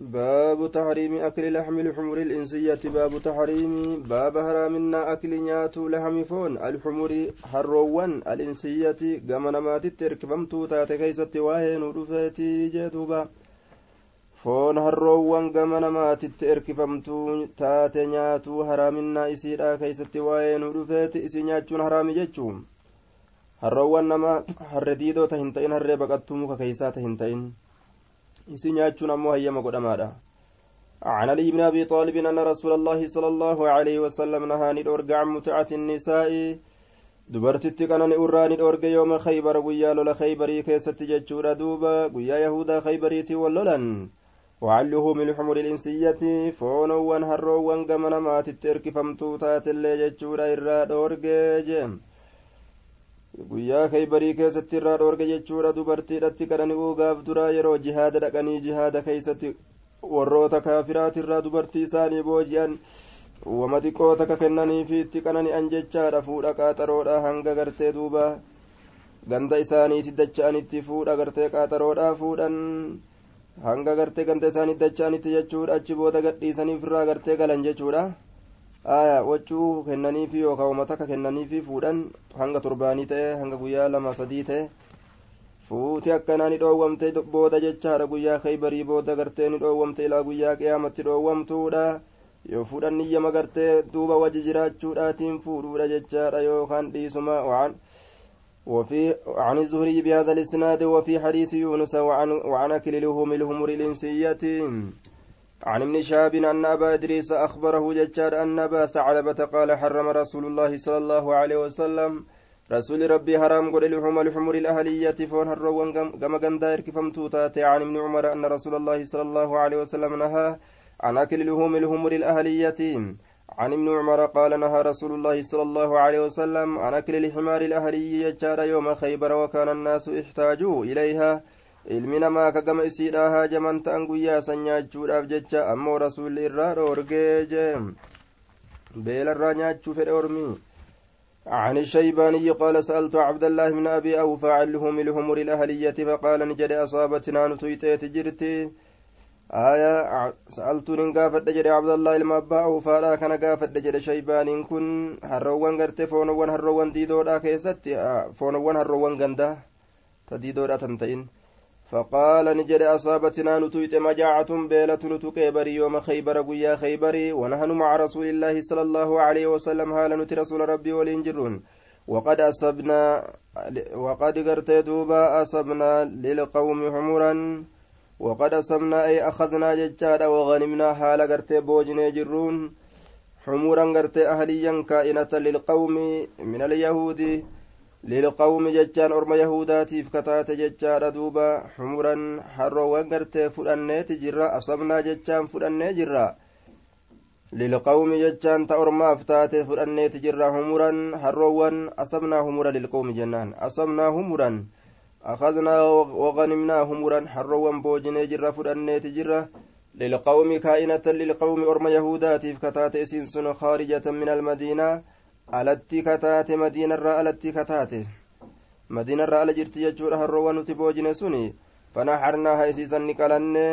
باب تحريم أكل لحم الحمر الإنسية باب تحريم باب هرامنا أكل نياتو لحم فون الحمر حروان الإنسية قمنا ما تتركبمتو تاتي كيست واهن ودفتي جدوبا foon harroowwan gama namaatitti erkifamtuu taate nyaatuu haraaminaa isiidha keeysatti waa'ee nu dhufeeti isii nyaachuun haraami jechuu harroowwan nama harre diidoo ta hin ta'in harree baqattuu muka keeysaa ta hin ta'in isii nyaachuun ammoo hayyama godhamaadha عن علي بن ابي طالب ان رسول الله صلى الله عليه وسلم نهى عن متعه النساء qanani urraa ni dhoorge yooma khaybara guyyaa lola khaybarii keessatti jechuudha duuba guyyaa yahudaa khaybariitii wal lolan وعلهم الحمر الإنسية فونوان هروان قمنا ما تترك فمتو تاتلي جتشورا إرا دورجي جيم guyyaa kaybarii keessatti irraa dhoorge jechuudha dubartiidhatti kadhani'uu gaaf duraa yeroo jihaada dhaqanii jihaada keeysatti warroota kaafiraatirraa dubartii isaanii booji'an wama xiqqoo takka kennaniifi itti qanani'an jechaadha fuudha qaaxaroodha hanga gartee duuba ganda isaaniiti dacha'anitti fuudha gartee qaaxaroodha fuudhan hanga gartee ganda isaanii dacha'anitti jechuudha achi booda gadhiisaniif irraa gartee galan jechuudha aya waccuu kennaniifi yookaan wama takka kennaniifi fuudhan hanga torbaanii ta'e hanga guyyaa lama sadii ta'e fuuti akkanaa ni dhoowwamte booda jechaadha guyyaa kaybarii booda gartee ni dhoowwamte ilaa guyyaa qiyaamatti dhoowwamtuudha yoo fuudhan niyyama gartee duuba waji jiraachuudhaatiin fuudhuudha jechaadha yookaan dhiisuma waan وفي عن الزهري بهذا الإسناد وفي حديث يونس وعن وعن أكل لهم الهمر الإنسية عن ابن شهاب أن أبا إدريس أخبره ججار أن أبا ثعلبة قال حرم رسول الله صلى الله عليه وسلم رسول ربي حرام قل لحوم الحمر الأهلية فون هروان كما قندائر كفم توتاتي عن ابن عمر أن رسول الله صلى الله عليه وسلم نهى عن أكل لحوم الحمر الأهلية. عن ابن عمر قال نهى رسول الله صلى الله عليه وسلم عن أكل الحمار الأهلي ججار يوم خيبر وكان الناس احتاجوا إليها. Ilmi namaa ka gama isiidha haajaman ta'an guyyaa san nyaachuudhaaf jecha ammoo rasuulli irraa dhoorgee jee beelarraa nyaachuu fedhe ormi. عن الشيباني قال سألت عبد الله بن أبي أوفى عن لهم الهمر الأهلية فقال نجد أصابتنا نتويتيت جرتي آية سألت نقافت جد عبد الله لما أبا أوفى لا كان قافت جد شيبان كن هروان قرتي فونوان هروان ديدو لا كيستي فونوان هروان قندا تديدو لا تنتين فقال نجد أصابتنا نتويت مجاعة بيلة نتوك بري يوم خيبر قيا خيبري ونحن مع رسول الله صلى الله عليه وسلم هال نتي رسول ربي ولينجرون. وقد أصبنا وقد قرت دوبا أصبنا للقوم حمرا وقد أصبنا أي أخذنا ججادا وغنمنا حال قرت بوجن جرون. حمورا قرت أهليا كائنة للقوم من اليهود. للقوم ججان أرم يهوداتيف كتات ججان دوبا حمرا حروان قرتي فلانيت جرا أصبنا ججان فلاني جرا للقوم ججان تأرما فتات فلانيت جرا حمرا حروان أصبنا حمرا للقوم جنان أصبنا حمرا أخذنا وغنمنا حمرا حروان بوجني جرا فلانيت جرا للقوم كائنة للقوم أرم يهوداتيف كتات إسنسن خارجة من المدينة alatti kataate madiinarraa alatti kataate. Madiinarraa ala jirti jechuudha harroowwan nuti boojine suni. Fanaxarnaa ha isiisan ni qalanne.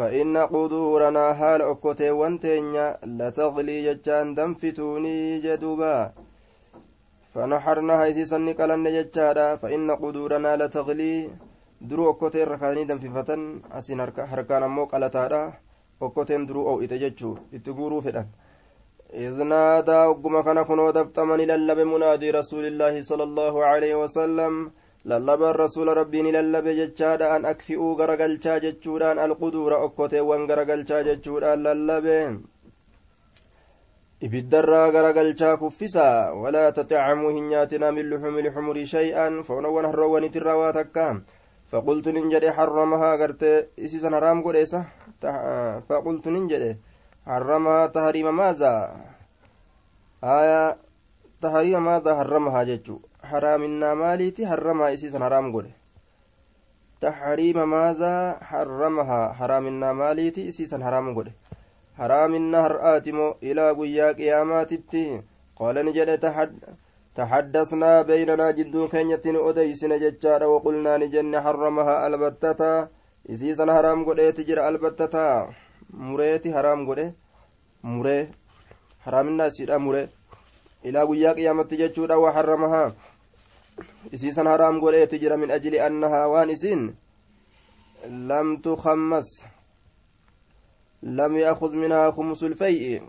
فإن قدورنا حال أكوتيوان تينيا لتغلي جتان دنفتوني جدوبا فنحرنا هايسيسا نقلن جتادا فإن قدورنا لتغلي درو أكوتين ركاني دنففة أسين هركان أمو قلتادا أكوتين درو أو إتججو إتقورو فدان إذ نادى وقم كان كنو دفتمني للب منادي رسول الله صلى الله عليه وسلم للب الرسول ربي للب جتشاد أن أكفئوا غرقلشا جتشودان القدور أكوتي وان غرقلشا جتشودان للب ibiddarraa garagalchaa kuffisaa walaa taxacamuu hin nyaatina min luxumi lxumuri shay'an foonowwan harroowwanitirraa waa takka faqultu nin jedhe harramahaa gartee isiisan haraam godheesa faqultu nin jedhe حرمها تحريم ماذا؟ آية تحريم ماذا حرمها جتشو حرام الناماليتي حرمها إسيسا حرام قول تحريم ماذا حرمها؟ حرام الناماليتي إسيسا حرام قول حرام النهر آتمو إلى قيا قياماتي قال نجد تحد تحدثنا بيننا جدون كينية أديسن ججارة وقلنا نجن حرمها isii sana haraam godheeti jira albattataa mureeti haraam godhe muree haraaminnaasiidha muree ilaa guyyaa qiyyaamatti jechuudha waa harramahaa. Isiisan haraam godheeti jira min ajili annahaa waan isiin lamtu tukammas lam yaakud minhaa kumsul fay'i.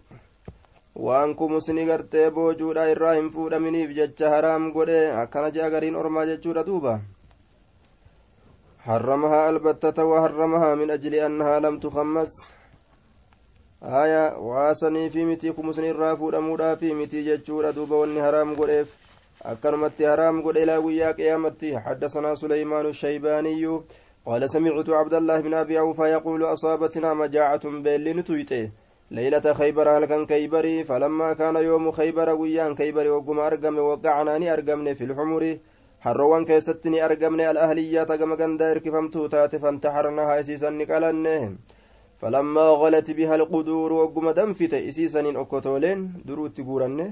Waan kumusni gartee boojuudha irraa hin fuudhaminiif jecha haraam godhe akkana jea gariin ormaa jechuudha duuba. Harramahaa albattata waa harramahaa min ajili annahaa lamtu tukammas آية واسني في متي كمسن الرافود أمودا في متي جتشورا دوبا واني حرام قريف أكرمت حرام قد إلى ويا قيامتي حدثنا سليمان الشيباني قال سمعت عبد الله بن أبي أوفى يقول أصابتنا مجاعة بيل تويته ليلة خيبر هل كان كيبري فلما كان يوم خيبر ويان كيبري وقم أرقم وقعناني أرقمني في الحمر harroowwan keessatti ni argamne alahliyyata gama gandaa hirkifamtuu taate fantaharnahaa isiisan qalanne falammaa galati biha alquduuru wagguma danfite isiisaniin okkotooleen duruu itti guuranne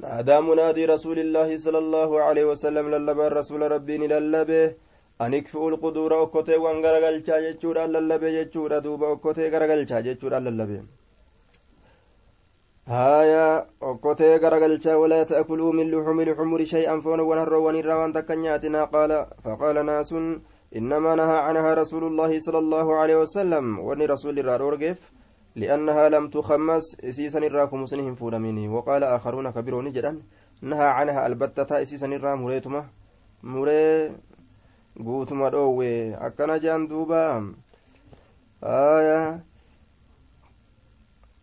naadaa munaadii rasuulillaahi sala allaahu aleyhi wasalam lallabaan rasuula rabbiin lallabe an ikfi'u lquduura okkoteewwan garagalchaa jechuudhaan lallabe jechuudha duuba okkotee garagalchaa jechuudhaan lallabe هايا garagalchaa walaa ta'kuluu min luxumi lxumuri shay'an foonowwan harroowwan irraa waan takka nyaatinaa qaala faqaala naasun إنما نهى عنها رسول الله صلى الله عليه وسلم وني رسول الله أورجف لأنها لم تخمس إسيسا الراكم مسنهم فولميني وقال آخرون كبيرون جدا نهى عنها البتة إسيسا الرا مريتما مري قوتما دوي أكنا جان دوبا. آية.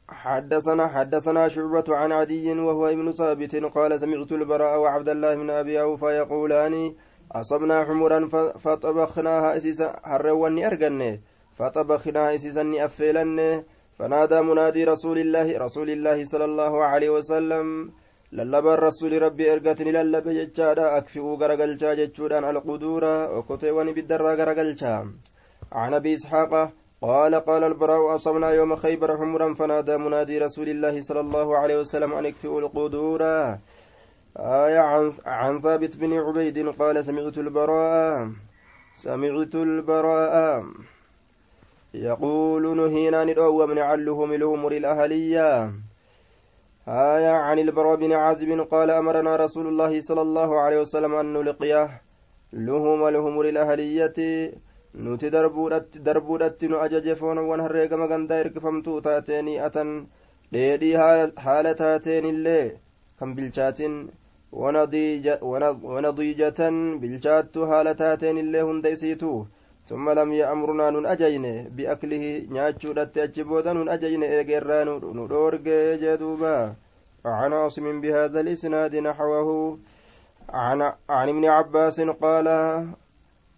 حدثنا حدثنا شعبة عن عدي وهو ابن ثابت قال سمعت البراء وعبد الله من أبي أوفى يقولان أصبنا حمرا فطبخناها إسيسا هروني أرجن فطبخناها إسيسا أفلن فنادى منادي رسول الله رسول الله صلى الله عليه وسلم. للبا الرسول ربي أرقتني للبا ججادا أكفئوا غرقلجا ججودان القدورا. وكتيواني بالدرا غرقلجا عن أبي إسحاق قال قال البراء أصبنا يوم خيبر حمرا فنادى منادي رسول الله صلى الله عليه وسلم أن اكفئوا القدور آية عن, عن ثابت بن عبيد قال سمعت البراء سمعت البراء يقول نهينا ندعو من علهم الأمور الأهلية. آية عن البراء بن عازب قال أمرنا رسول الله صلى الله عليه وسلم أن نلقيه. لهم الأمور الأهلية. nuti darbuudhatti nu ajaje foonawwan herreegama gandaa hirkifamtuu taateeni atan dheedhii haala taateenillee kan bilchaatin bilchaattu haala taateenillee hunda isiitu ثم لم يأمرنا نون أجين بأكله نياتشو دتي أجبودا نون أجين إيجيرا ندورج جدوبا. عن عاصم بهذا الإسناد نحوه. عن, عن ابن عباس قال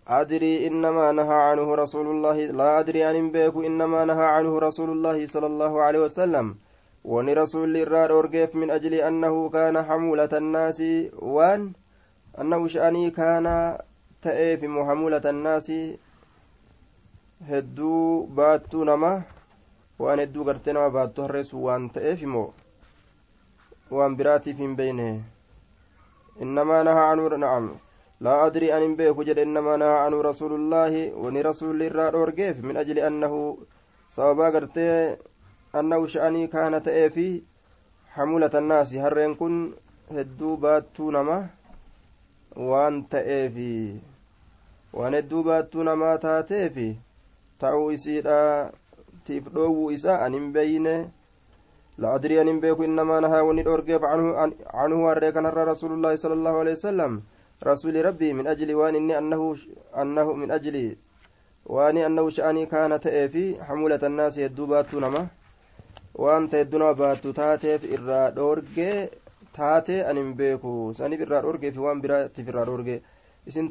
أدري إنما نهى عنه رسول الله لا أدري أن بيك إنما نهى عنه رسول الله صلى الله عليه وسلم. وني رسول الراد أرقف من أجل أنه كان حمولة الناس وان أنه شأني كان تأيف محمولة الناس baattuu nama waan hedduu gartee nama baattuu harreessu waan ta'eef immoo waan biraatiif hin beeyne innamaa nahaa anuu na'am لا أدري أن بيك جد إنما نهى عنه رسول الله وني رسول الله أورجيف من أجل أنه سببا قرتي أنه شأني كانت إيفي حمولة الناس هرين كن هدو باتو نما وان تأيفي waan hedduu baattuu namaa taateefi ta'uu isiidha tiif dhoowwuu isaa an hin beeyne la adrii an hin beeku innamaa nahaa wani dhoorgeef canhu harree kanarra rasuulullaahi sala allahu alehi wasalam رسول ربي من أجل وان إني أنه أنه من أجل واني أنه شأني كان تأفي حمولة الناس يدوبات نما waan ta'e duna baattu taateef irraa dhoorgee taate ani hin beeku. Saniif irraa dhoorgee fi waan biraatiif irraa dhoorgee. Isin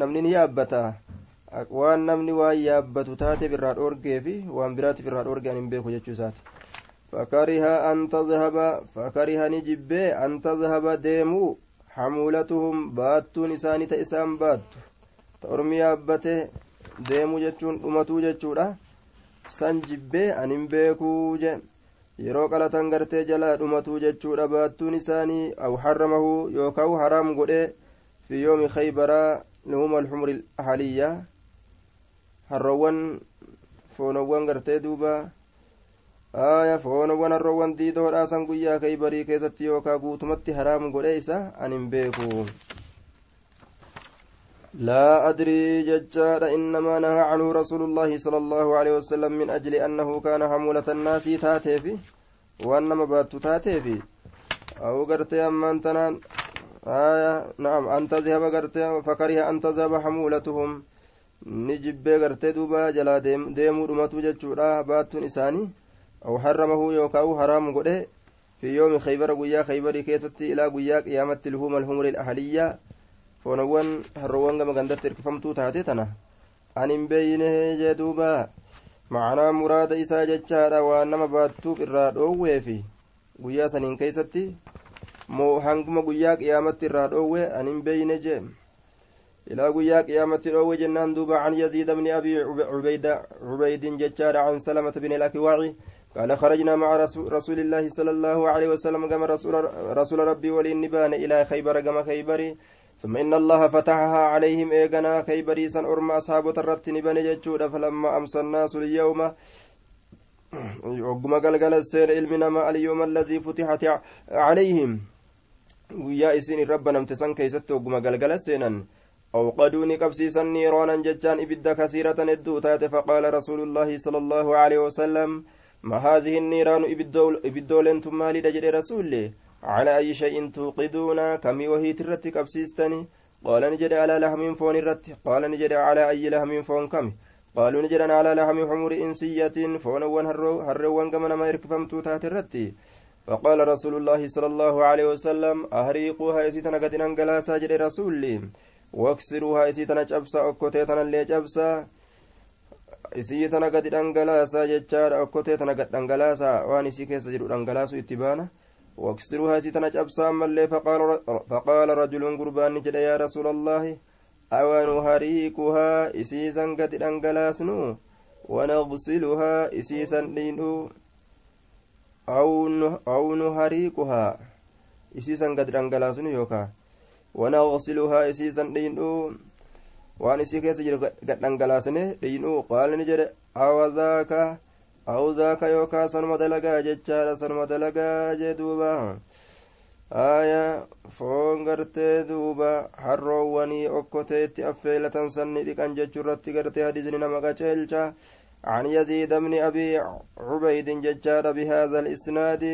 namni ni yaabbata. Waan namni waan yaabbatu taateef irraa dhoorgee fi waan biraatiif irraa dhoorgee ani hin beeku jechuu isaati. Fakariha an tazhaba fakariha ni jibbee an tazhaba deemuu xamuulatuhum baattuun isaanii ta isaan baattu. Ta ormi yaabbate deemuu jechuun dhumatuu jechuudha. San jibbee anin beekuu yeroo qalatan gartee jalaa dhumatuu jechuudha baattuun isaanii aw harramahu yookaan haraam godhee في يوم خيبر لهم الحمر الأهلية harroowwan foonowwan gartee duuba aya foonowwan harroowwan diidoodhaa san guyyaa kaybarii keessatti yookaa guutumatti haraamu godhe isa an hin beeku لا أدري ججاد إنما نهى عنه رسول الله صلى الله عليه وسلم من أجل أنه كان حمولة الناس تاتيفي وأنما بات تاتيفي أو قرت أمان تنان آية نعم أن تذهب قرت فكره أن تذهب حمولتهم. نجب قرت دوبا جلا ديم ديمو دمتو ججورا باتون إساني. أو حرمه يوكاو حرام قده. في يوم خيبر قيا خيبر كيستي إلى قيا قيامة الهوم الهمر الأهلية foonawwan harroowwan gama gandatti hirkifamtuu taate tana an hin beeyne jee duuba macanaa muraada isaa jechaadha waan nama baattuuf irraa dhoowweefi guyyaa saniin keeysatti moo hanguma guyyaa qiyaamatti irraa dhoowwe an hin beeyne jee ilaa guyyaa qiyaamatti dhoowwe jennaan duuba can yaziida bni abi cubaydin jechaadha can salamata bin ilakiwaaci قال خرجنا مع رسول الله صلى الله عليه وسلم كما رسول, رسول ربي ولي نبان إلى خيبر كما خيبري ثم إن الله فتحها عليهم إيغنا كي بريسا أرم أصحاب ترتن بني جتشودا فلما أمسى الناس اليوم وقم قلقل السير علم نما اليوم الذي فتحت عليهم. guyyaa isin rabba namtisan keeysatti ogguma galgala seenan أوقدوا نقبسيسا نيرانا ججان إبدا كثيرة ندو تات فقال رسول الله صلى الله عليه وسلم ما هذه النيران إبدول أنتم مالي دجل رسول على أي شيء توقدون كمي وهي ترتك أبسيستني قال نجد على لحم فون الرت. قال نجد على أي لحم فون كمي قالوا نجد على لحم حمر إنسية. فون ون هرون كما ما يركفمتو تحت الرتي فقال رسول الله صلى الله عليه وسلم أهريقوها إسيتنا قد انقلاسا جد رسولي واكسروها إسيتنا جبسا أكوتيتنا اللي جبسا. إسيتنا قد انقلاسا ججار أكوتيتنا قد انقلاسا وان إسي كيس جدو انقلاسو إتبانا. واكسروها ستنا جبسا ملي فقال, فقال رجل قربان جد يا رسول الله أو نهريكها إسيسا قد أنقلاسنو؟ ونغسلها إسيسا لينو؟ أو نهريكها إسيسا قد أنقلاسنو يوكا؟ ونغسلها إسيسا لينو؟ keessa jiru gad dhangalaasne dhiinuu qaala ni jedhe awazaaka أو ذاك يوكا سنما دلقا جتشارا سنما دلقا جدوبا آية foon gartee duuba harroowwanii okkoteetti affeelatan sanni dhiqan jechuurratti gartee hadisni nama qaceelcha عن يزيد بن أبي عبيد ججار بهذا الإسناد.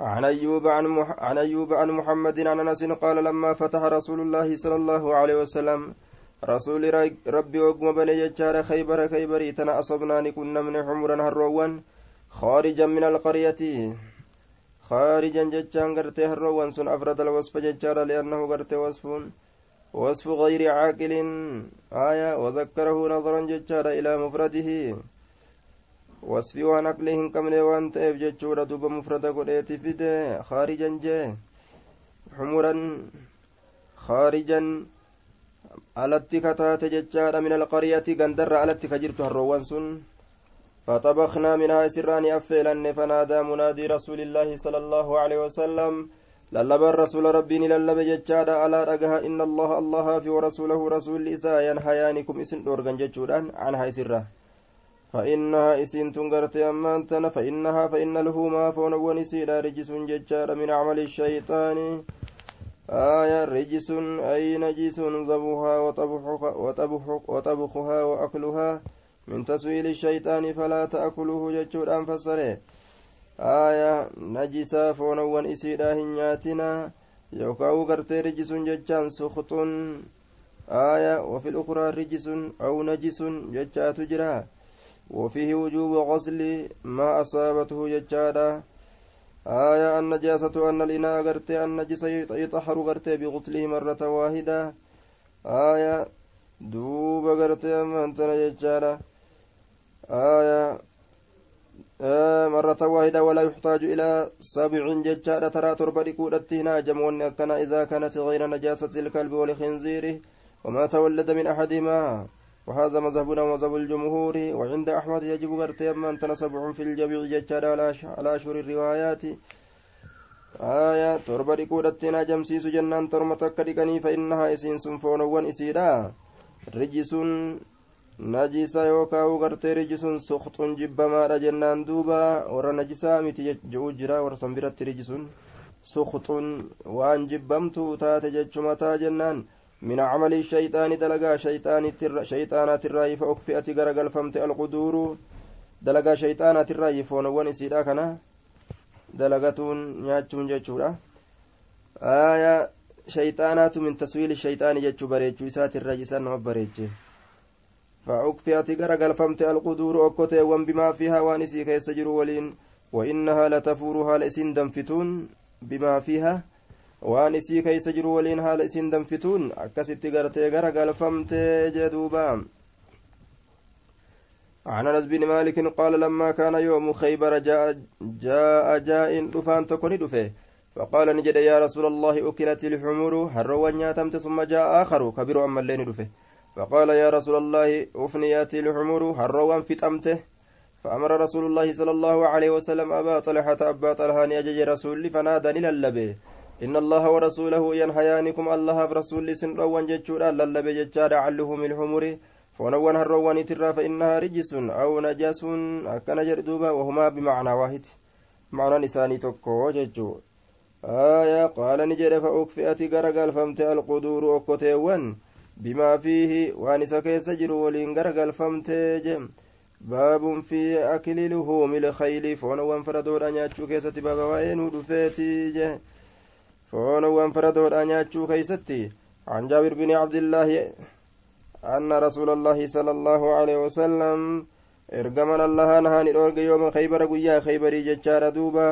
عن أيوب عن, مح... عن أيوب عن محمد عن أنس قال لما فتح رسول الله صلى الله عليه وسلم rasuuli rabbi oguma bane jechaadha kaybara kaybarii tana asabnaani kun namni xumuran harroowwan خارجا من القرية. خارجا جتشان قرتي هروان. سن أفرد الوصف جتشارا لأنه قرتي وصف وصف غير عاقل. آية وذكره نظرا جتشارا إلى مفرده. وصف ونقلهم كم وان تأف جتشورا دوب مفرد قريتي فده خارجا جي حمرا خارجا alatti kataate jechaadha min alqaryati gandarra alatti ka jirtu harroowwan sun. فطبخنا منها سران أفيلن فنادى منادي رسول الله صلى الله عليه وسلم للب الرسول ربي للب ججاد على رقها إن الله الله في ورسوله رسول إساء ينحيانكم إسن أورغن ججودان عنها سرة فإنها إسن تنقرت أمانتنا فإنها فإن له ما فون ونسيلا رجس ججاد من عمل الشيطان آية رجس أي نجس ذبحها وطبخها, وأكلها. من تسويل الشيطان فلا تأكله جتشور أنفسره آية نجسا فونوان إسيدا هنياتنا. يوكاو غرتي رجس جتشان سخط. آية وفي الأخرى رجس أو نجس جتشات جرا. وفيه وجوب غسل ما أصابته جتشادا آية النجاسة أن الإناء غرتي النجس يطهر غرتي بغسله مرة واحدة. آية دوب غرتي أمانتنا يجارة. آية آه مرة واحدة ولا يحتاج إلى سبع ججارة. ترى تربة كودتنا جمعون أكنا إذا كانت غير نجاسة الكلب والخنزير. وما تولد من أحدهما. وهذا مذهبنا ومذهب الجمهور وعند أحمد يجب قرتيما أن تنسب في الجبيع جتشار على شور الروايات. آية تربى ركودتنا جمسيس جنان ترمى تكريكني فإنها إسين سنفون وإسيدا رجس نجس يوكا وقرت رجس سخط جب ما جنان دوبا. ورى نجسا متي جوجرا ورسم برت رجس سخط وان جبمت تات جتشمتا جنان. من عمل الشيطان دلقا شيطانات الرأي فأكفئت غرقل فمت القدور. دلقا شيطانات الرأي فونوان إسيدا كنا. دلقتون نياتشون جتشورا آية شيطانات من تسويل الشيطان جتشو بريتشو. إسات الرأي إسان بريتشو فأكفئت غرقل فمت القدور. أكوتي بما فيها وانسي كيس جرو ولين. وإنها لتفورها لإسين دنفتون بما فيها. Waan isii keeysa jiru waliin haala isin danfituun akkasitti gartee gara galfamtee jeduuba عن انس بن مالك قال لما كان يوم خيبر جاء جاء جاء دفان تكون دفه فقال نجد يا رسول الله أكلت الحمر هروا نياتمت ثم جاء آخر كبير أما اللين دفه فقال يا رسول الله أفنيات الحمر هروا فتمته فأمر رسول الله صلى الله عليه وسلم أبا طلحة أبا طلحة أجج رسول فنادى للبه إن الله ورسوله ينهيانكم الله برسول سن روان جتشورا للبي جتشارا علهم الحمر. فونوان هروان ترى فإنها رجس أو نجس أكن جردوبا وهما بمعنى واحد. معنى نساني تكو جتشو. آية قال نجد فأكفئت غرقل فمت القدور أكتوان بما فيه وانسا كيس جرو ولين غرقل فمت جم. باب في أكل لهوم الخيل. فونوان فردور أن يأتشو كيسة بابا وين ودفيتي جه foonowwan faradoodha nyaachuu keeysatti عن جابر بن عبد الله أن رسول الله صلى الله عليه وسلم ergaman allaha nahaan idhoorge yooma kaybara guyyaa kaybarii jechaadha duuba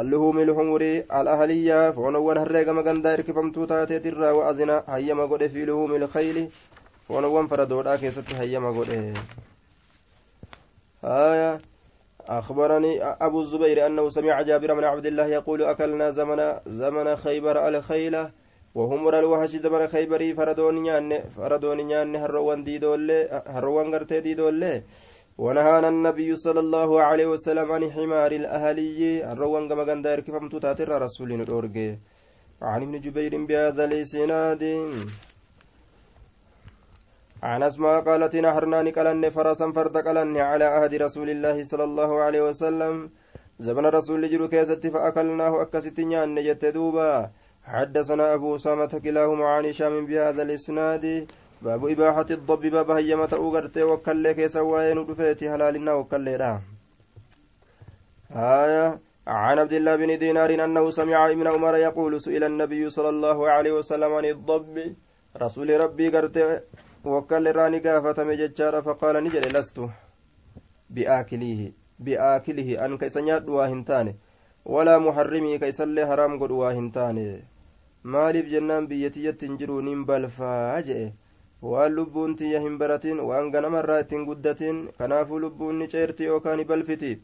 alluhumi lhumuri alahaliyaa foonowwan harreegama gandaa irkifamtuu taateetirraa wa'azina hayyama godhe fi luhumi lkayli foonowwan faradoodhaa keessatti hayyama godhe haya أخبرني أبو الزبير أنه سمع جابر بن عبد الله يقول أكلنا زمن زمن خيبر الخيلة وهم الوحش زمن خيبري فردون نيان فردون نيان هروان ديدولي هروان غرتي ديدولي ونهانا النبي صلى الله عليه وسلم عن حمار الأهلي. هروان كما كان داير كيف تاتر رسول الأورجي عن ابن جبير بهذا الإسناد. عن أسماء قالت نحرنا نقلن فرسا فرد قلن على عهد رسول الله صلى الله عليه وسلم. زمن رسول جرو كيست فأكلناه أكست نيان نجت دوبا. حدثنا أبو أسامة كلاهما عن هشام بهذا الإسناد. باب إباحة الضب باب هيمة أوغرت وكل كيس وين دفيت هلالنا وكل آية. عن عبد الله بن دينار أنه سمع ابن عمر يقول سئل النبي صلى الله عليه وسلم عن الضب. رسول ربي قرت وكل راني قافتم ججارة فقال نجد لست بآكله بآكله. أن كيسن يدوا هنتاني ولا محرمي كيسن لي حرام قدوا هنتاني maaliif jennaan biyyatiyyatti hin jiru nin balfaa jee waan lubbuun tiyya hin baratin waan ganamarraa ittiin guddatin kanaafuu lubbuun ni ceerti yookaan balfiti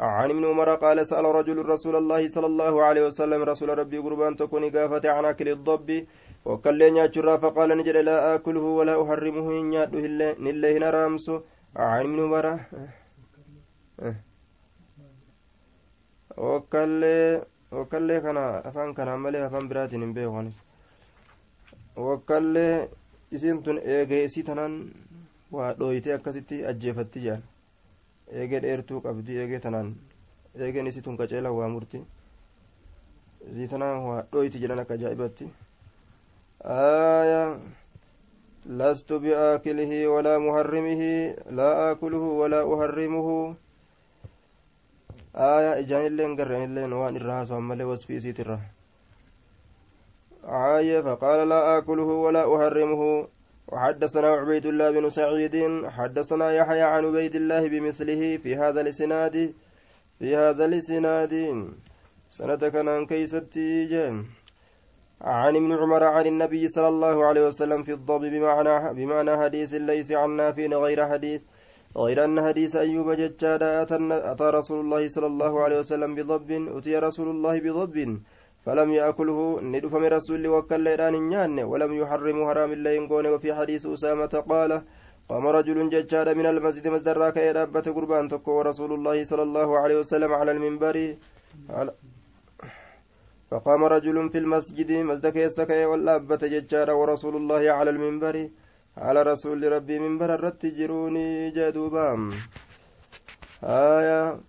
عن ابن عمر قال سأل رجل رسول الله صلى الله عليه وسلم رسول ربي قربان تكون قافة عن أكل الضب. وكلين يجرى فقال نجد لا آكله ولا أحرمه إن ياده نله نرامس عن ابن عمر وكلي وكلي كان أفان كان مالي أفان برات بيغانس وكلي isiin eegee isii tanaan waa dhooyitee akkasitti ajjeefatti jaan eegee dheertuu qabdi eegee tanaan eegeen isii tun qaceela waa murti isii tanaan waa dhooyti jedhan akka ajaa'ibatti آية لست بآكله ولا محرمه لا آكله ولا أحرمه. آية إجان اللين قرن اللين وان الرهاس ومالي وصفي سيت آية فقال لا آكله ولا أحرمه. وحدثنا عبيد الله بن سعيد حدثنا يحيى عن عبيد الله بمثله في هذا الإسناد في هذا الإسناد. سنة كان كيستي جيم عن ابن عمر عن النبي صلى الله عليه وسلم في الضب بمعنى بمعنى حديث ليس عن نافع غير حديث غير أن حديث أيوب ججاد أتى رسول الله صلى الله عليه وسلم بضب أتي رسول الله بضب فلم يأكله ندف من رسول وكل إيران ولم يحرم حرام الله وفي حديث أسامة قال قام رجل ججاد من المسجد مصدر إلى قربان تكو ورسول الله صلى الله عليه وسلم على المنبر فقام رجل في المسجد مزدك يسكي والأبة ججارا ورسول الله على المنبر. rasuulli rabbii minbara irratti jiruuni jee duuba آية.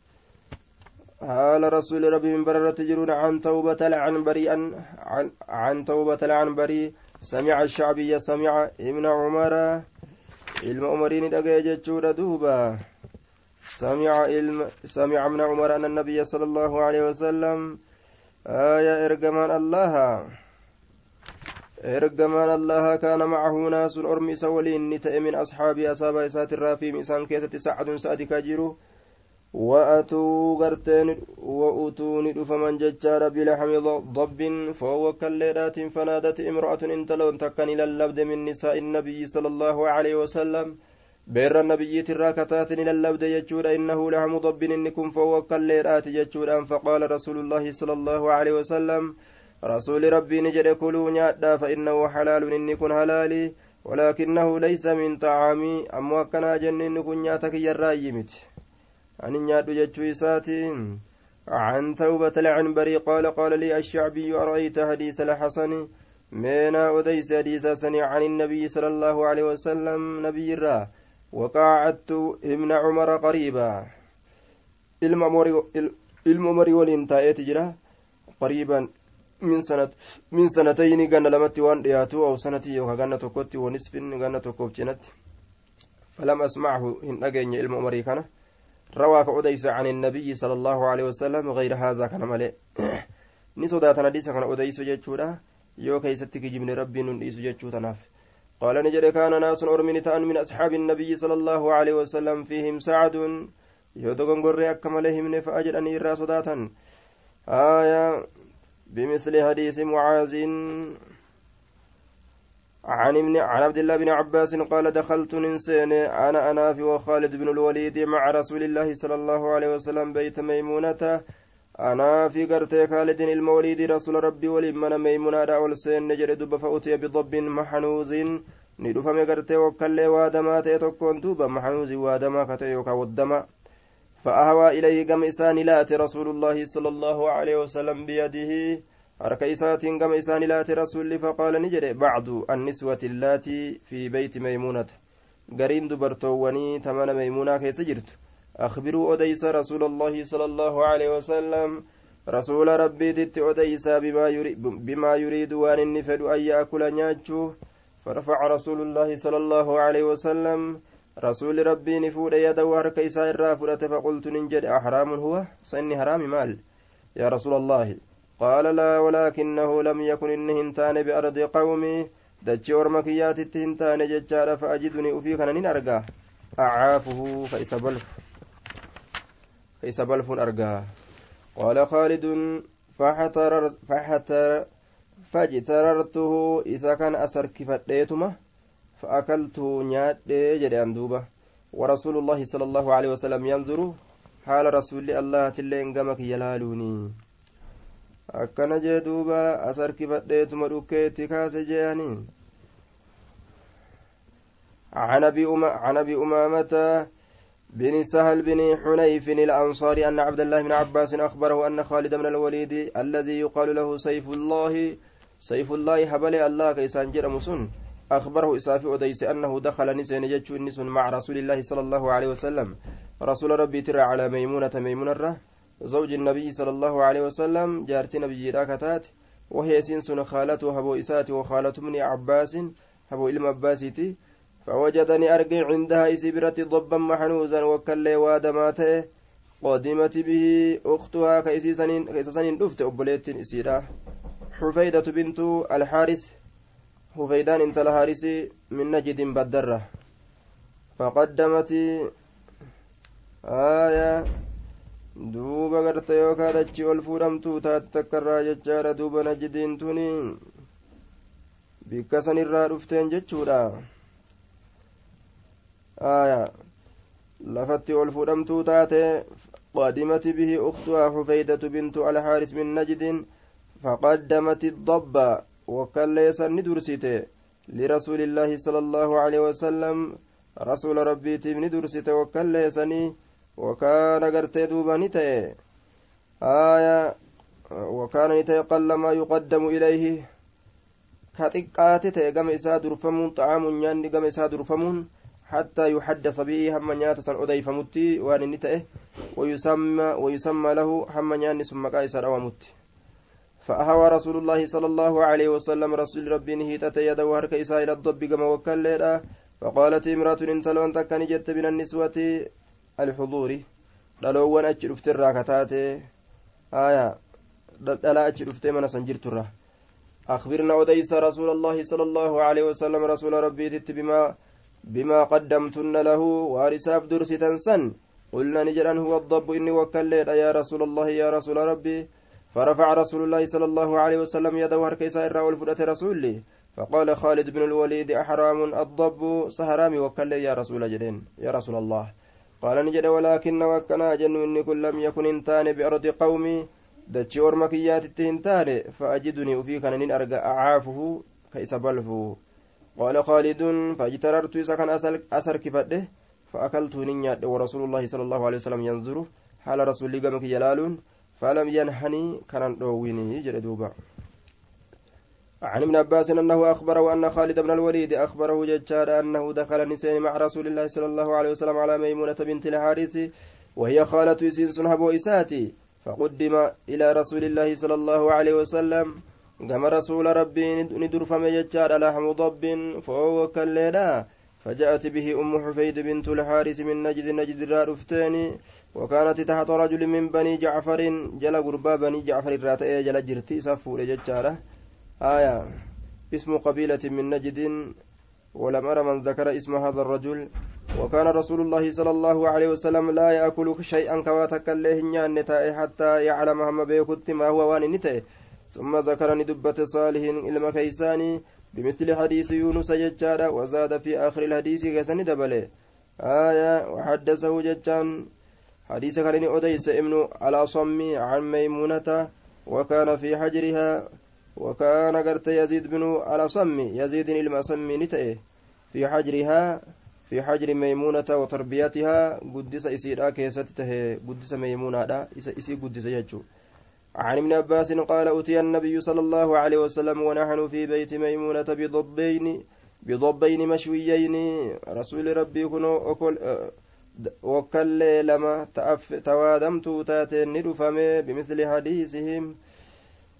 حال رسول ربي من بررة جرون عن توبة العنبري عن, عن, عن توبة العنبري سمع الشعبي سمع ابن عمر. عمرين دقى جتشور دوبا. سمع سمع ابن عمر أن النبي صلى الله عليه وسلم آية إرجمان الله macahu naasun ormi isa waliin ni ta'e min asxaabii asaaba isaatirraa fi isaan keessatti sacdun sa'ati ka jiru wa'atuu garteen wa'utuu ni dhufaman jechaadha bilaxmi dabbin foowwa kalleedhaatiin fanaadati imro'atun intaloon takka ni lallabde min nisaa'i nabiyyi sala allahu aleyhi wasalam beerra nabiyyiitirraa kataate ni lallabde jechuudha. Innahu laxmu dabbin inni kun foowwa kalleedhaati jechuudhaan faqaala rasuulullaahi sala allahu aleyhi wasalam رسول ربي نجد كلوا نيادا فإنه حلال إني كن حلالي ولكنه ليس من طعامي أمو أكنا جنين كن نياتك يرايمت أن إساتي عن توبة العنبري قال قال لي الشعبي أرأيت حديث الحسن مينا أديس حديث سني عن النبي صلى الله عليه وسلم نبي الرا وقعدت ابن عمر قريبا الممر ولين جرا قريبا min sanat min sanatayni ganna lamatti waan dhiyaatu aw sanati yookaa ganna tokkotti wanisfin ganna tokkoof cinatti falam asmachu hin dhageenye ilma umarii kana rawaa ka odeysa can innabiyyi sala allahu alehi wasalam gayra haazaa kana male ni sodaatan hadiisa kana odeysu jechuudha yoo keeysatti kijibne rabbiin nun dhiisu jechuu tanaaf قال نجد كان ناس أرمن تأن من أصحاب النبي صلى الله عليه وسلم فيهم سعد. يودغن قرر أكمل همن فأجل أن يرى صداتا آية بمثل حديث معاذ. عن ابن عن عبد الله بن عباس قال دخلت ننسين أنا انافي وخالد بن الوليد مع رسول الله صلى الله عليه وسلم بيت ميمونة. أنا في قرتي خالد الموليد رسول ربي ولمن ميمونة أول سين نجر دب فأتي بضب محنوز ندفم قرتي وكالي وادما تيتوكون دوبا محنوز وادما كتيوكا والدما فأهوى إليه قم إسان لات رسول الله صلى الله عليه وسلم بيده gama isaani laate rasuulli faqaala ni jedhe bacdu anniswati illaatii fi beyti maymuunata gariin dubartoowwanii tamana maymuunaa keessa jirtu. أخبروا أديس رسول الله صلى الله عليه وسلم رسول ربي تت أديس بما يريد, بما يريد وأن النفد أن يأكل نياتشو فرفع رسول الله صلى الله عليه وسلم رسول ربي نفود يده هرك إساء الرافلة فقلت ننجد أحرام هو؟ سني حرام مال. يا رسول الله قال لا ولكنه لم يكن إنه انتان بأرض قومي. دجي ورمكيات التهنتان ججار فأجدني أرقاه أعافه فإس بلف فإس بلف أرقاه قال خالد فحتر فحتر فاجتررته إذا كان أسر كفتيتما فأكلته نياد جدي أندوبة ورسول الله صلى الله عليه وسلم ينظر حال رسول الله تلين قمك يلالوني. akkana jee duuba as harkifadheetuma dhukkeetti kaase jeani عن أبي أمامة بن سهل بن حنيف الأنصاري أن عبد الله بن عباس أخبره أن خالد بن الوليد الذي يقال له سيف الله سيف الله هبل الله كيسان جرم سن أخبره إسافي أديس أنه دخل نسين جتشو النسن مع رسول الله صلى الله عليه وسلم. رسول ربي ترى على ميمونة ميمونة زوج النبي صلى الله عليه وسلم جارتي نبي راكتات وهي سنسن خالته هبو إساتي وخالة من عباس هبو إلم عباسيتي. فوجدني أرقي عندها إسبرة ضبا محنوزا وكلي وادماته قدمت به أختها كيسسنين دفت أبوليت إسيرا. حفيدة بنت الحارث. حفيدان انت الحارث من نجد بدرة فقدمت آية. duuba garta yookaan achi ol fuudhamtuu taate takkarraa jechaadha duuba najidiin tuni bikka sanirraa dhufteen lafatti ol fuudhamtuu taate قادمت به أختها حفيدة بنت الحارث من نجد فقدمت الضب وكليس ندرسته لرسول الله صلى الله عليه وسلم رسول ربي تبني درسته وكليسني وكان قرتي دوبا نتأي آية. وكان نتأي قل ما يقدم إليه. كتقات تيغم إسا درفمون طعام نياني غم إسا درفمون. حتى يحدث به هم نيات سن أدي فمتي وان نتئه ويسمى ويسمى له هم نياني ثم قايسر أومت فأهوى رسول الله صلى الله عليه وسلم رسول ربي نهيتة يده وهرك إسا إلى الضب كما فقالت امرأة انتلون تكني جت من النسوة الحضور. dhaloowwan achi dhufterraa kataate aya dhala achi dhuftee mana san jirturra أخبرنا أديس رسول الله صلى الله عليه وسلم رسول ربي بما قدمتن له وارساف درس تنسن قلنا نجرا هو الضب إني وكلت يا رسول الله يا رسول ربي. فرفع رسول الله صلى الله عليه وسلم يده هركيسا إرى والفدة رسولي فقال خالد بن الوليد أحرام الضب؟ سهرامي وكل يا رسول جدين يا رسول الله. قال نجد ولكن وكنا جن إني كل لم يكن انتان بأرض قومي. دتشي أورمكيات التهنتان فأجدني وفي كان أرجع أعافه كيس بلفه. قال خالد فاجتررت إذا كان أسر كفده فأكلت نيات ورسول الله صلى الله عليه وسلم ينظر حال رسول الله يلالون فلم ينحني كان دويني جل دوبا. عن ابن عباس أنه أخبره أن خالد بن الوليد أخبره ججار أنه دخل نسين مع رسول الله صلى الله عليه وسلم على ميمونة بنت الحارث وهي خالة يسيس هبو إساتي فقدم إلى رسول الله صلى الله عليه وسلم. كما رسول ربي ندر فم ججار لحم ضب فهو كالليلا فجاءت به أم حفيد بنت الحارث من نجد نجد الرفتين وكانت تحت رجل من بني جعفر جل قربا بني جعفر الراتئ جل جرتي سفور ججاره آية اسم قبيلة من نجد ولم أر من ذكر اسم هذا الرجل وكان رسول الله صلى الله عليه وسلم لا يأكل شيئا كواتك الله حتى يعلم هم بيكت ما هو وان نتائه ثم ذكر ندبة صالح إلما كيساني بمثل حديث يونس ججارة وزاد في آخر الحديث كيسان دبله. آية وحدثه ججان حديث كان أديس ابن الأصم عن ميمونة وكان في حجرها وكان قرت يزيد بن الأصم. يزيد المأصم نتئه. في حجرها في حجر ميمونة وتربيتها قدس إسيرا كيسته قدس ميمونة إسي قدس يجو عن ابن عباس قال أتي النبي صلى الله عليه وسلم ونحن في بيت ميمونة بضبين بضبين مشويين. رسول ربي كنو أكل وكل لما توادمت تاتين ندفمي بمثل حديثهم.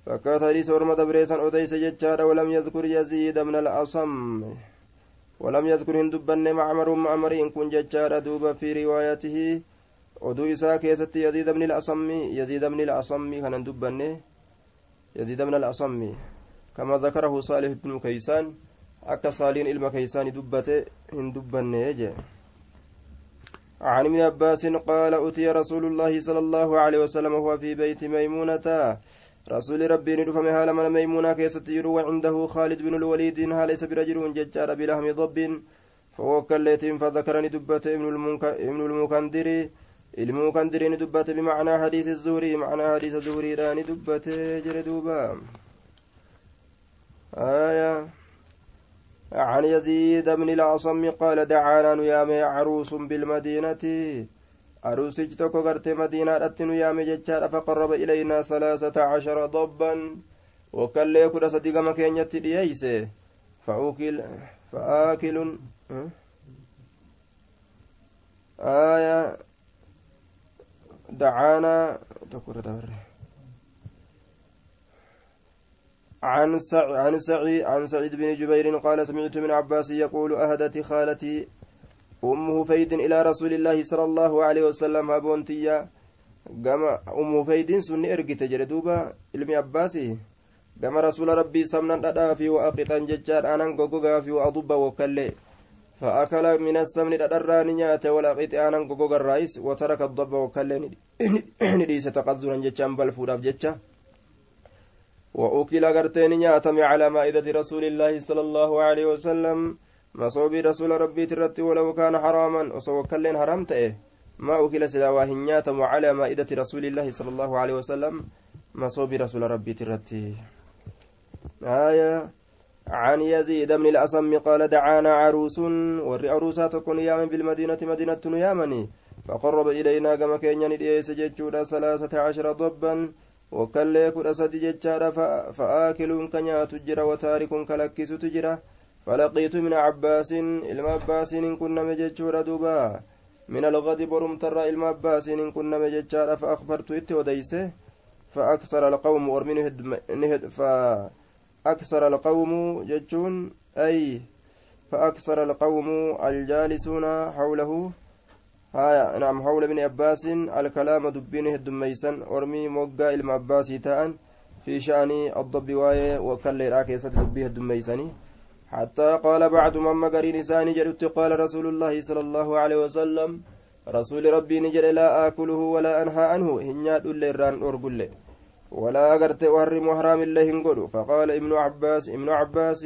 فكات حديث ورمى دبريسان أديس ججار ولم يذكر يزيد من الأصم. ولم يذكر هندبن معمر معمر إن كن ججار دوب في روايته. Oduu isaa keessatti yaziida bni lasammi yaziida bni lasammi kanan dubbanne yaziida bna lasammi kama zakarahu saalih ibnu keeysaan akka saaliin ilma keeysaani dubbate hin dubbanne jee عن ابن عباس قال أتي رسول الله صلى الله عليه وسلم وهو في بيت ميمونة رسول ربي ندفم هالا من ميمونة كيست يرو عنده خالد بن الوليد هال ليس برجل ججار بلحم ضب فوكلت فذكرني دبة ابن المكندر المكندر دبة بمعنى حديث الزهري معنى حديث الزهري راني دبة جردوبا آية عن يزيد بن الأعصم قال دعانا نيام عروس بالمدينة aruusichi tokko gartee madiinaadhatti nu yaame jechaadha faqarraba ilaynaa salaasata cashara dobban wakkallee kudha sadi gama keenyatti dhiyeeyse fa'aakilun aya دعانا عن سعي عن سعي عن سعيد بن جبير قال سمعت من عباس يقول أهدت خالتي أم فيد إلى رسول الله صلى الله عليه وسلم أبونتيا جمع أمه فيد سن إرق تجردوبا إلى عباسي. جمع رسول ربي سمنا الأدافي وأقطان ججار أنا في وأضب وكلي فأكل من السمن ددران نيات ولا قيت أنا غوغو الرئيس وترك الضب وكلني نديس تقذرا جتشان بل فوداف جتشا. وأكل غرتين نياتم على مائدة رسول الله صلى الله عليه وسلم. masoobii rasuula rabbiiti irratti walaw kaana haraaman osoo wakkalleen haraam ta'e ما أكل سلا وهنياتم على مائدة رسول الله صلى الله عليه وسلم. مصوب رسول ربي ترتي آية عن يزيد بن الأصم قال دعانا عروس ور عروسات كن يامن بالمدينة مدينة يامني فقرب إلينا كما كان يديس ججودا ثلاثة عشر ضبا sadi jechaadha fa'aakiluun ka nyaatu jira wataarikuun ka lakkisutu jira فلقيت من عباس إلما عباس إن كنا مججورا دوبا من الغد برم ترى إلما عباس إن كنا مججارا فأخبرت إتي وديسه فأكثر القوم ورمين نهد فأكثر القوم ججون أي فأكثر القوم الجالسون حوله. هايا نعم حول ابن عباس الكلام دبين هدميسا ورمي موقع إلما عباس تاء في شأن الضب واي وكل راكي دبيه هدميساني حتى قال بعد من مقرين إساني جدت قال رسول الله صلى الله عليه وسلم رسول ربي نجد لا آكله ولا أنهى عنه هنيات الليران أرقل. ولا أقرت أحرم حرام الله هنقل فقال ابن عباس ابن عباس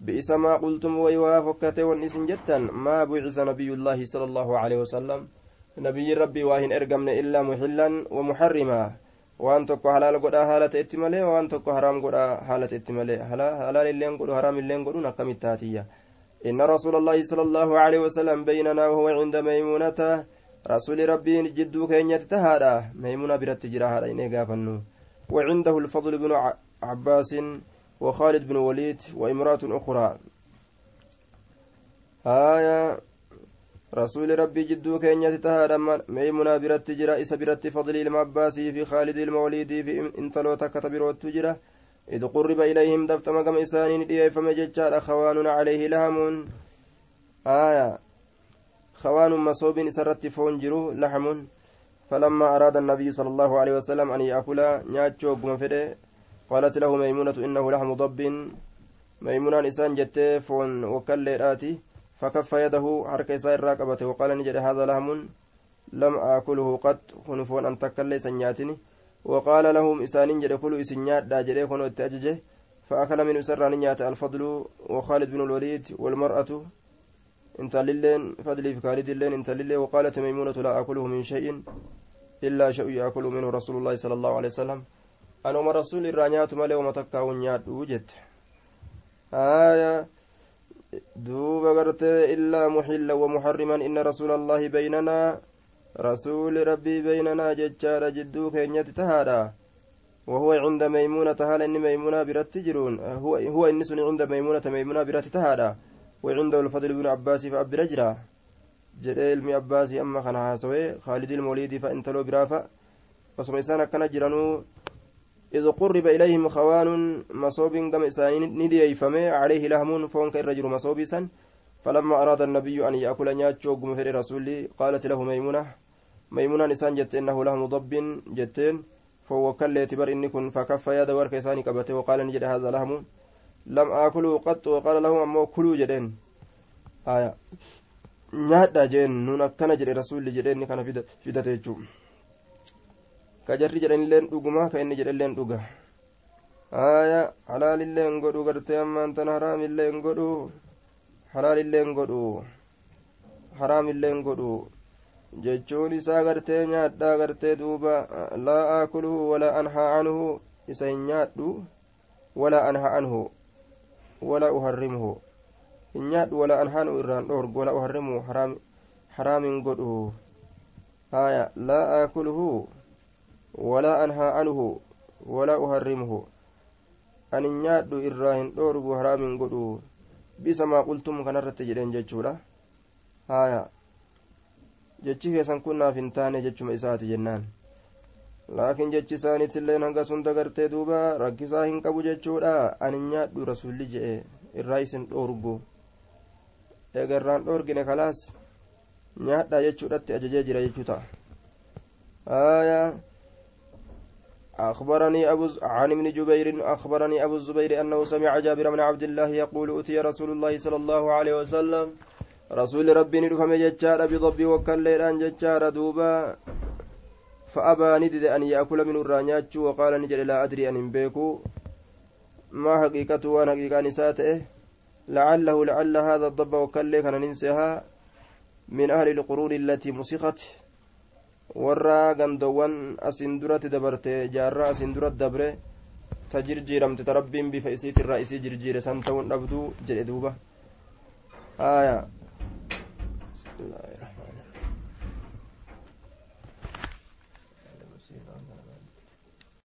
بئس ما قلتم ويوافقت والنسن جتا ما بعث نبي الله صلى الله عليه وسلم. نبي ربي واهن أرقمن إلا محلا ومحرما. halaal godhaa haala ta'etti malee waan tokko haraam godhaa haala ta'etti malee halaal illeen godhu haraam illeen godhuun akkamitti taatiyya إن رسول الله صلى الله عليه وسلم بيننا وهو عند ميمونة رسول ربي جدو كينية تهادا ميمونة برت جراها إني قافنو وعنده الفضل بن عباس وخالد بن وليد وامرأة أخرى. آية رسول ربي جدو كينيا تهادا ميمنا برت جرا إسا برت فضل المعباسي في خالد الموليد في انتلو تكت بروت إذ قرب إليهم دفت مقام إسان دي فمججال خوان عليه لهم آية خوان مصوب سرت فون جرو لحم فلما أراد النبي صلى الله عليه وسلم أن يأكل نياتشو قمفده قالت له ميمونة إنه لحم ضب. ميمونة إسان جت فون وكل آتي فكف يده حركة سائر راقبته وقال نجد هذا لهم لم آكله قط. خنفون أن تكلي سنياتني وقال لهم إسانين جد كل إسنيات دا جدي كنوا التأججه فأكل من سران نيات الفضل وخالد بن الوليد والمرأة. انت للين فضلي في خالد اللين انت للين. وقالت ميمونة لا أكله من شيء. إلا شيء يأكل منه رسول الله صلى الله عليه وسلم أنا وما رسول الرانيات ملي وما تكاون وجدت آية دوب غرتي إلا محلا ومحرما إن رسول الله بيننا رسول ربي بيننا ججار جدو كينيت تهادا وهو عند ميمونة هل إن ميمونة برت تجرون هو هو إنسني عند ميمونة ميمونة برت تهادا وعنده الفضل بن عباس فأب jedhee ilmi abbaasii amma kana haasawee khaalidii ilmooliidii fa intaloo biraafa osuma isaan akkana jiranuu إذ قرب إليهم خوان مصوب كم إسانين ندي فمي عليه لهم فون كالرجل مصوبسا فلما أراد النبي أن يأكل نياتشو قم في رسولي قالت له ميمونة ميمونة نسان جت إنه لهم ضب جتين فهو كل اعتبر إني كن فكف يد ورك إساني كبته وقال نجد هذا لهم لم آكله قط وقال لهم أمو كلوا جدين آية nyaadha jeen nun akkana jedhe rasuulli jedheenni kana fidate jechuun ka jarri jedhanilleen dhuguma ka inni jedhelleen dhuga haya halaalilleen godhu gartee ammaan tan haraamilleen godhu halaalilleen godhu haraamilleen godhu jechuun isaa gartee nyaadhaa gartee duuba laa aakuluhu walaa anhaa anhu isa hin nyaadhu walaa anhaa anhu walaa uharrimuhu hin nyaadhu walaa anhaanu irraan dhoorgu walaa uharrimu haraamin godhu haya laa aakuluhu walaa anhaa anhu walaa uharrimuhu ani nyaadhu irraa hin dhoorgu haraamin godhu bisa maa qultum kanarratti jedheen jechuudha haya jechi keessan kun naaf hin taane jechuma isaati jennaan laakiin jechi isaaniitillee hanga sun dagartee duuba rakkisaa hin qabu jechuudha ani nyaadhu rasulli jedhe irraa isin dhoorgu eega irraan dhoorgine kalaas nyaadhaa jechuudhatti ajajee jira jechuu ta'a. Aya أخبرني أبو عن ابن جبير أخبرني أبو الزبير أنه سمع جابر بن عبد الله يقول أتي رسول الله صلى الله عليه وسلم رسول ربي ندفم ججار بضب وكالليلان ججار دوبا فأبى ندد أن يأكل من الرانيات وقال نجل لا أدري أن بيكو ما حقيقته وأنا حقيقة نساته لعله لعل هذا الضب وكاللي كان ننسيها من أهل القرون التي مسخت warra gandoowwan asin duratti dabarte jaarraa asin duratti dabre ta jirjiiramte ta rabbiin bifa isiitirraa isii jirjiire san